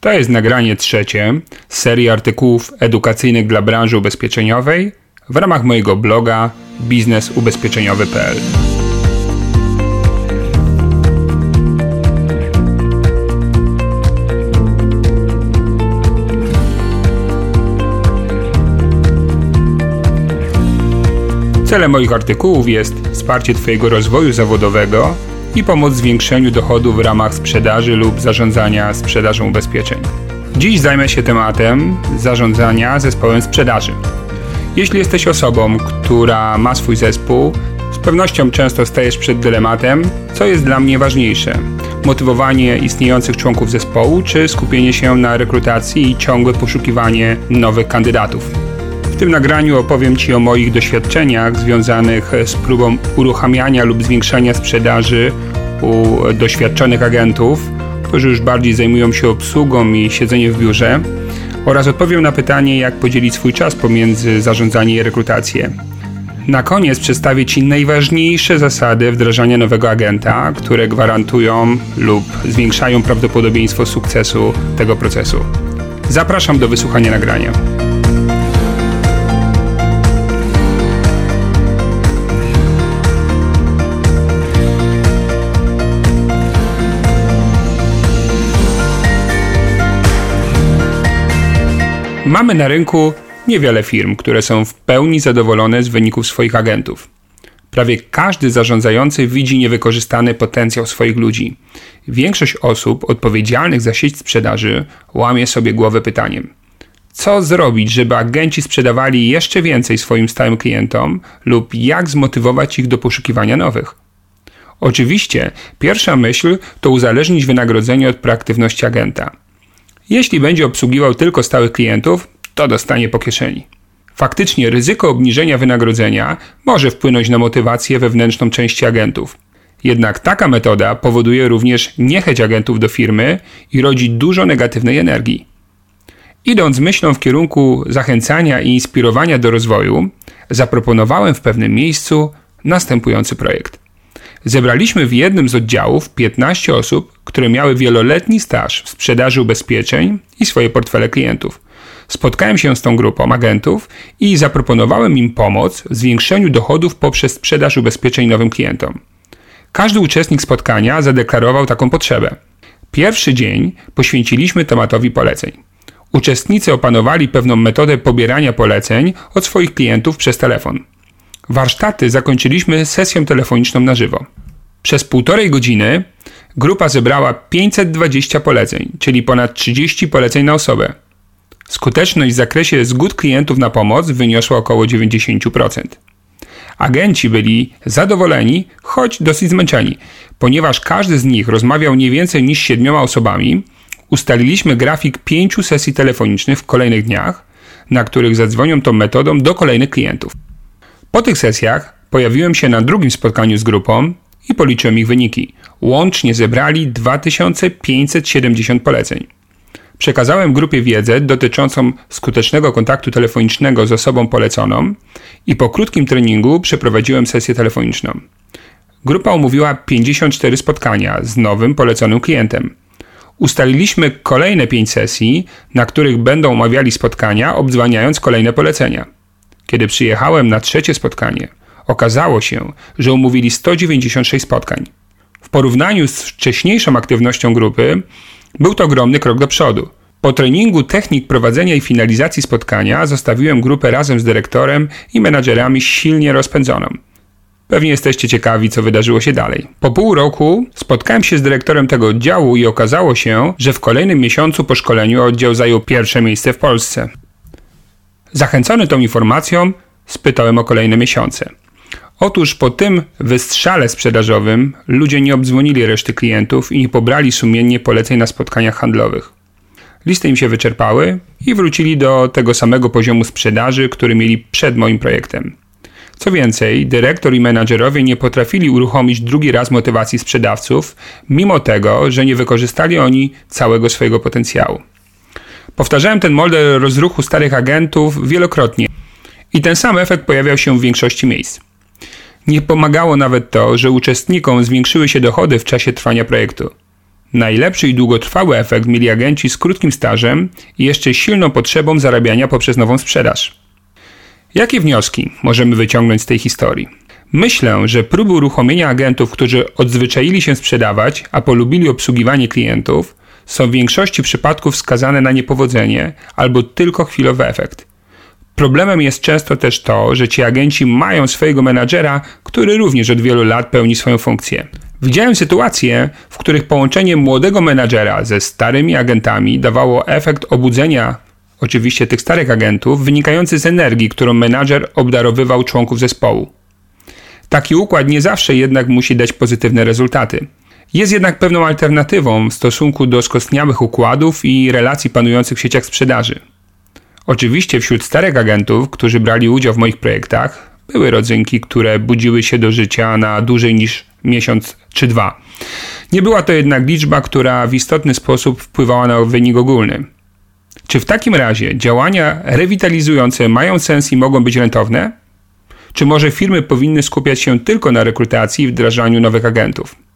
To jest nagranie trzecie z serii artykułów edukacyjnych dla branży ubezpieczeniowej w ramach mojego bloga biznesubezpieczeniowy.pl. Celem moich artykułów jest wsparcie Twojego rozwoju zawodowego i pomoc w zwiększeniu dochodów w ramach sprzedaży lub zarządzania sprzedażą ubezpieczeń. Dziś zajmę się tematem zarządzania zespołem sprzedaży. Jeśli jesteś osobą, która ma swój zespół, z pewnością często stajesz przed dylematem, co jest dla mnie ważniejsze: motywowanie istniejących członków zespołu, czy skupienie się na rekrutacji i ciągłe poszukiwanie nowych kandydatów. Tym nagraniu opowiem Ci o moich doświadczeniach związanych z próbą uruchamiania lub zwiększania sprzedaży u doświadczonych agentów, którzy już bardziej zajmują się obsługą i siedzeniem w biurze, oraz odpowiem na pytanie, jak podzielić swój czas pomiędzy zarządzanie i rekrutację. Na koniec przedstawię Ci najważniejsze zasady wdrażania nowego agenta, które gwarantują lub zwiększają prawdopodobieństwo sukcesu tego procesu. Zapraszam do wysłuchania nagrania. Mamy na rynku niewiele firm, które są w pełni zadowolone z wyników swoich agentów. Prawie każdy zarządzający widzi niewykorzystany potencjał swoich ludzi. Większość osób odpowiedzialnych za sieć sprzedaży łamie sobie głowę pytaniem: co zrobić, żeby agenci sprzedawali jeszcze więcej swoim stałym klientom, lub jak zmotywować ich do poszukiwania nowych? Oczywiście, pierwsza myśl to uzależnić wynagrodzenie od proaktywności agenta. Jeśli będzie obsługiwał tylko stałych klientów, to dostanie po kieszeni. Faktycznie ryzyko obniżenia wynagrodzenia może wpłynąć na motywację wewnętrzną części agentów. Jednak taka metoda powoduje również niechęć agentów do firmy i rodzi dużo negatywnej energii. Idąc myślą w kierunku zachęcania i inspirowania do rozwoju, zaproponowałem w pewnym miejscu następujący projekt. Zebraliśmy w jednym z oddziałów 15 osób, które miały wieloletni staż w sprzedaży ubezpieczeń i swoje portfele klientów. Spotkałem się z tą grupą agentów i zaproponowałem im pomoc w zwiększeniu dochodów poprzez sprzedaż ubezpieczeń nowym klientom. Każdy uczestnik spotkania zadeklarował taką potrzebę. Pierwszy dzień poświęciliśmy tematowi poleceń. Uczestnicy opanowali pewną metodę pobierania poleceń od swoich klientów przez telefon. Warsztaty zakończyliśmy sesją telefoniczną na żywo. Przez półtorej godziny grupa zebrała 520 poleceń, czyli ponad 30 poleceń na osobę. Skuteczność w zakresie zgód klientów na pomoc wyniosła około 90%. Agenci byli zadowoleni, choć dosyć zmęczeni, ponieważ każdy z nich rozmawiał nie więcej niż siedmioma osobami. Ustaliliśmy grafik pięciu sesji telefonicznych w kolejnych dniach, na których zadzwonią tą metodą do kolejnych klientów. Po tych sesjach pojawiłem się na drugim spotkaniu z grupą i policzyłem ich wyniki. Łącznie zebrali 2570 poleceń. Przekazałem grupie wiedzę dotyczącą skutecznego kontaktu telefonicznego z osobą poleconą i po krótkim treningu przeprowadziłem sesję telefoniczną. Grupa omówiła 54 spotkania z nowym poleconym klientem. Ustaliliśmy kolejne 5 sesji, na których będą omawiali spotkania, obdzwaniając kolejne polecenia. Kiedy przyjechałem na trzecie spotkanie, okazało się, że umówili 196 spotkań. W porównaniu z wcześniejszą aktywnością grupy, był to ogromny krok do przodu. Po treningu technik prowadzenia i finalizacji spotkania zostawiłem grupę razem z dyrektorem i menadżerami silnie rozpędzoną. Pewnie jesteście ciekawi, co wydarzyło się dalej. Po pół roku spotkałem się z dyrektorem tego oddziału i okazało się, że w kolejnym miesiącu po szkoleniu oddział zajął pierwsze miejsce w Polsce. Zachęcony tą informacją, spytałem o kolejne miesiące. Otóż po tym wystrzale sprzedażowym ludzie nie obdzwonili reszty klientów i nie pobrali sumiennie poleceń na spotkaniach handlowych. Listy im się wyczerpały i wrócili do tego samego poziomu sprzedaży, który mieli przed moim projektem. Co więcej, dyrektor i menadżerowie nie potrafili uruchomić drugi raz motywacji sprzedawców, mimo tego, że nie wykorzystali oni całego swojego potencjału. Powtarzałem ten model rozruchu starych agentów wielokrotnie i ten sam efekt pojawiał się w większości miejsc. Nie pomagało nawet to, że uczestnikom zwiększyły się dochody w czasie trwania projektu. Najlepszy i długotrwały efekt mieli agenci z krótkim stażem i jeszcze silną potrzebą zarabiania poprzez nową sprzedaż. Jakie wnioski możemy wyciągnąć z tej historii? Myślę, że próby uruchomienia agentów, którzy odzwyczaili się sprzedawać, a polubili obsługiwanie klientów, są w większości przypadków skazane na niepowodzenie albo tylko chwilowy efekt. Problemem jest często też to, że ci agenci mają swojego menadżera, który również od wielu lat pełni swoją funkcję. Widziałem sytuacje, w których połączenie młodego menadżera ze starymi agentami dawało efekt obudzenia oczywiście tych starych agentów, wynikający z energii, którą menadżer obdarowywał członków zespołu. Taki układ nie zawsze jednak musi dać pozytywne rezultaty. Jest jednak pewną alternatywą w stosunku do skostniałych układów i relacji panujących w sieciach sprzedaży. Oczywiście wśród starych agentów, którzy brali udział w moich projektach, były rodzynki, które budziły się do życia na dłużej niż miesiąc czy dwa. Nie była to jednak liczba, która w istotny sposób wpływała na wynik ogólny. Czy w takim razie działania rewitalizujące mają sens i mogą być rentowne? Czy może firmy powinny skupiać się tylko na rekrutacji i wdrażaniu nowych agentów?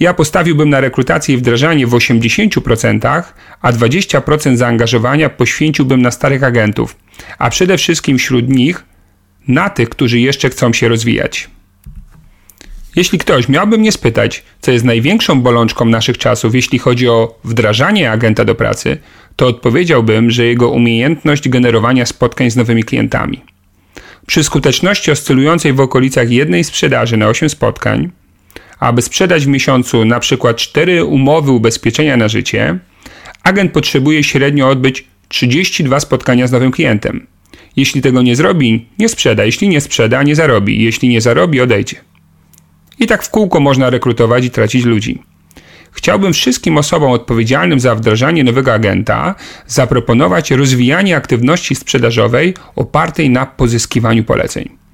Ja postawiłbym na rekrutację i wdrażanie w 80%, a 20% zaangażowania poświęciłbym na starych agentów, a przede wszystkim wśród nich na tych, którzy jeszcze chcą się rozwijać. Jeśli ktoś miałby mnie spytać, co jest największą bolączką naszych czasów, jeśli chodzi o wdrażanie agenta do pracy, to odpowiedziałbym, że jego umiejętność generowania spotkań z nowymi klientami. Przy skuteczności oscylującej w okolicach jednej sprzedaży na 8 spotkań, aby sprzedać w miesiącu na przykład 4 umowy ubezpieczenia na życie, agent potrzebuje średnio odbyć 32 spotkania z nowym klientem. Jeśli tego nie zrobi, nie sprzeda. Jeśli nie sprzeda, nie zarobi. Jeśli nie zarobi, odejdzie. I tak w kółko można rekrutować i tracić ludzi. Chciałbym wszystkim osobom odpowiedzialnym za wdrażanie nowego agenta zaproponować rozwijanie aktywności sprzedażowej opartej na pozyskiwaniu poleceń.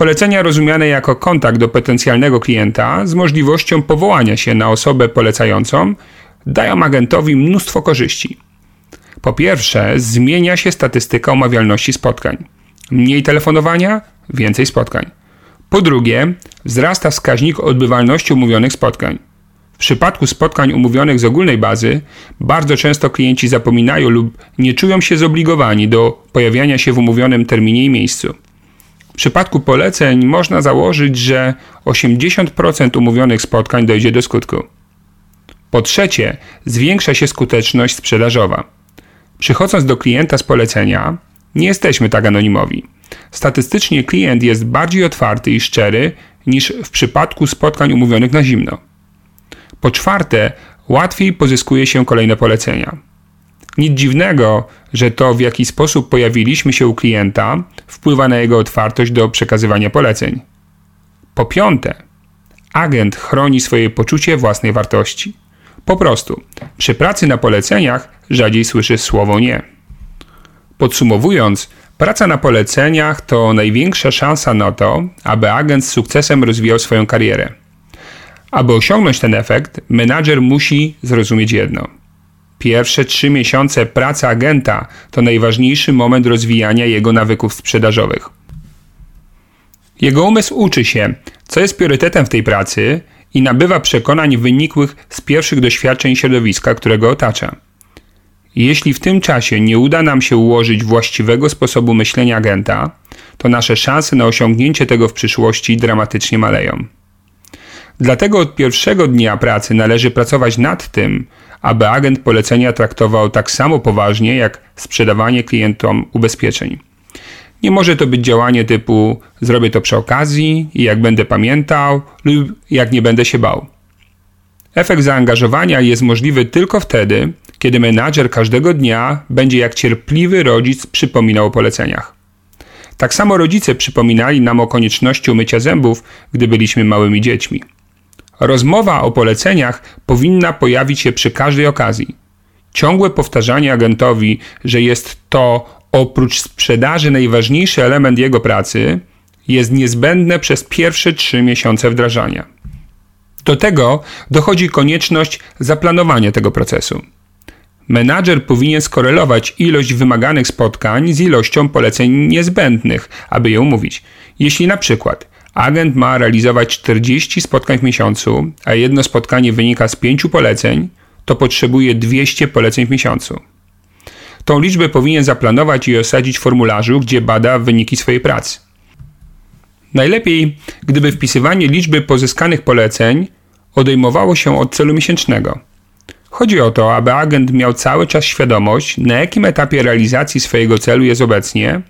Polecenia rozumiane jako kontakt do potencjalnego klienta z możliwością powołania się na osobę polecającą dają agentowi mnóstwo korzyści. Po pierwsze, zmienia się statystyka omawialności spotkań. Mniej telefonowania, więcej spotkań. Po drugie, wzrasta wskaźnik odbywalności umówionych spotkań. W przypadku spotkań umówionych z ogólnej bazy, bardzo często klienci zapominają lub nie czują się zobligowani do pojawiania się w umówionym terminie i miejscu. W przypadku poleceń można założyć, że 80% umówionych spotkań dojdzie do skutku. Po trzecie, zwiększa się skuteczność sprzedażowa. Przychodząc do klienta z polecenia, nie jesteśmy tak anonimowi. Statystycznie klient jest bardziej otwarty i szczery niż w przypadku spotkań umówionych na zimno. Po czwarte, łatwiej pozyskuje się kolejne polecenia. Nic dziwnego, że to w jaki sposób pojawiliśmy się u klienta wpływa na jego otwartość do przekazywania poleceń. Po piąte, agent chroni swoje poczucie własnej wartości. Po prostu, przy pracy na poleceniach rzadziej słyszy słowo nie. Podsumowując, praca na poleceniach to największa szansa na to, aby agent z sukcesem rozwijał swoją karierę. Aby osiągnąć ten efekt, menadżer musi zrozumieć jedno. Pierwsze trzy miesiące pracy agenta to najważniejszy moment rozwijania jego nawyków sprzedażowych. Jego umysł uczy się, co jest priorytetem w tej pracy i nabywa przekonań wynikłych z pierwszych doświadczeń środowiska, którego otacza. Jeśli w tym czasie nie uda nam się ułożyć właściwego sposobu myślenia agenta, to nasze szanse na osiągnięcie tego w przyszłości dramatycznie maleją. Dlatego od pierwszego dnia pracy należy pracować nad tym, aby agent polecenia traktował tak samo poważnie jak sprzedawanie klientom ubezpieczeń. Nie może to być działanie typu zrobię to przy okazji i jak będę pamiętał lub jak nie będę się bał. Efekt zaangażowania jest możliwy tylko wtedy, kiedy menadżer każdego dnia będzie jak cierpliwy rodzic przypominał o poleceniach. Tak samo rodzice przypominali nam o konieczności umycia zębów, gdy byliśmy małymi dziećmi. Rozmowa o poleceniach powinna pojawić się przy każdej okazji. Ciągłe powtarzanie agentowi, że jest to oprócz sprzedaży najważniejszy element jego pracy, jest niezbędne przez pierwsze trzy miesiące wdrażania. Do tego dochodzi konieczność zaplanowania tego procesu. Menadżer powinien skorelować ilość wymaganych spotkań z ilością poleceń niezbędnych, aby je umówić. Jeśli na przykład agent ma realizować 40 spotkań w miesiącu, a jedno spotkanie wynika z 5 poleceń, to potrzebuje 200 poleceń w miesiącu. Tą liczbę powinien zaplanować i osadzić w formularzu, gdzie bada wyniki swojej pracy. Najlepiej, gdyby wpisywanie liczby pozyskanych poleceń odejmowało się od celu miesięcznego. Chodzi o to, aby agent miał cały czas świadomość, na jakim etapie realizacji swojego celu jest obecnie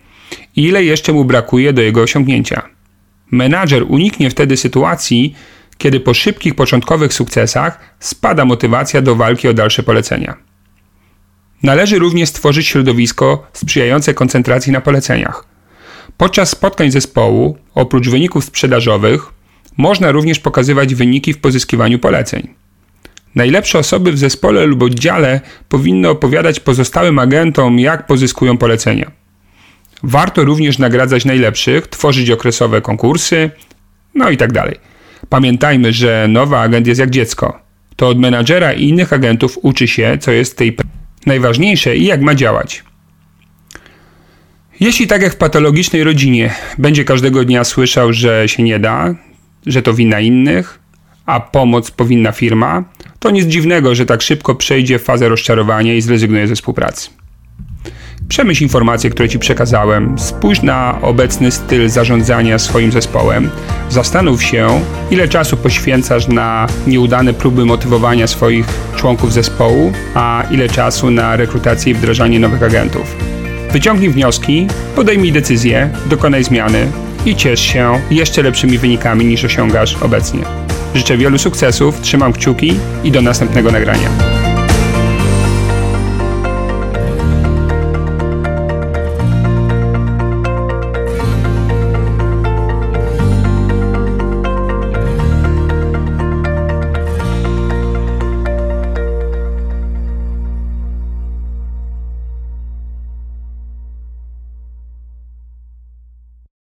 i ile jeszcze mu brakuje do jego osiągnięcia. Menadżer uniknie wtedy sytuacji, kiedy po szybkich początkowych sukcesach spada motywacja do walki o dalsze polecenia. Należy również stworzyć środowisko sprzyjające koncentracji na poleceniach. Podczas spotkań zespołu, oprócz wyników sprzedażowych, można również pokazywać wyniki w pozyskiwaniu poleceń. Najlepsze osoby w zespole lub oddziale powinny opowiadać pozostałym agentom, jak pozyskują polecenia. Warto również nagradzać najlepszych, tworzyć okresowe konkursy, no i tak dalej. Pamiętajmy, że nowy agent jest jak dziecko. To od menadżera i innych agentów uczy się, co jest tej najważniejsze i jak ma działać. Jeśli tak jak w patologicznej rodzinie będzie każdego dnia słyszał, że się nie da, że to wina innych, a pomoc powinna firma, to nic dziwnego, że tak szybko przejdzie fazę rozczarowania i zrezygnuje ze współpracy. Przemyśl informacje, które Ci przekazałem, spójrz na obecny styl zarządzania swoim zespołem, zastanów się, ile czasu poświęcasz na nieudane próby motywowania swoich członków zespołu, a ile czasu na rekrutację i wdrażanie nowych agentów. Wyciągnij wnioski, podejmij decyzje, dokonaj zmiany i ciesz się jeszcze lepszymi wynikami niż osiągasz obecnie. Życzę wielu sukcesów, trzymam kciuki i do następnego nagrania.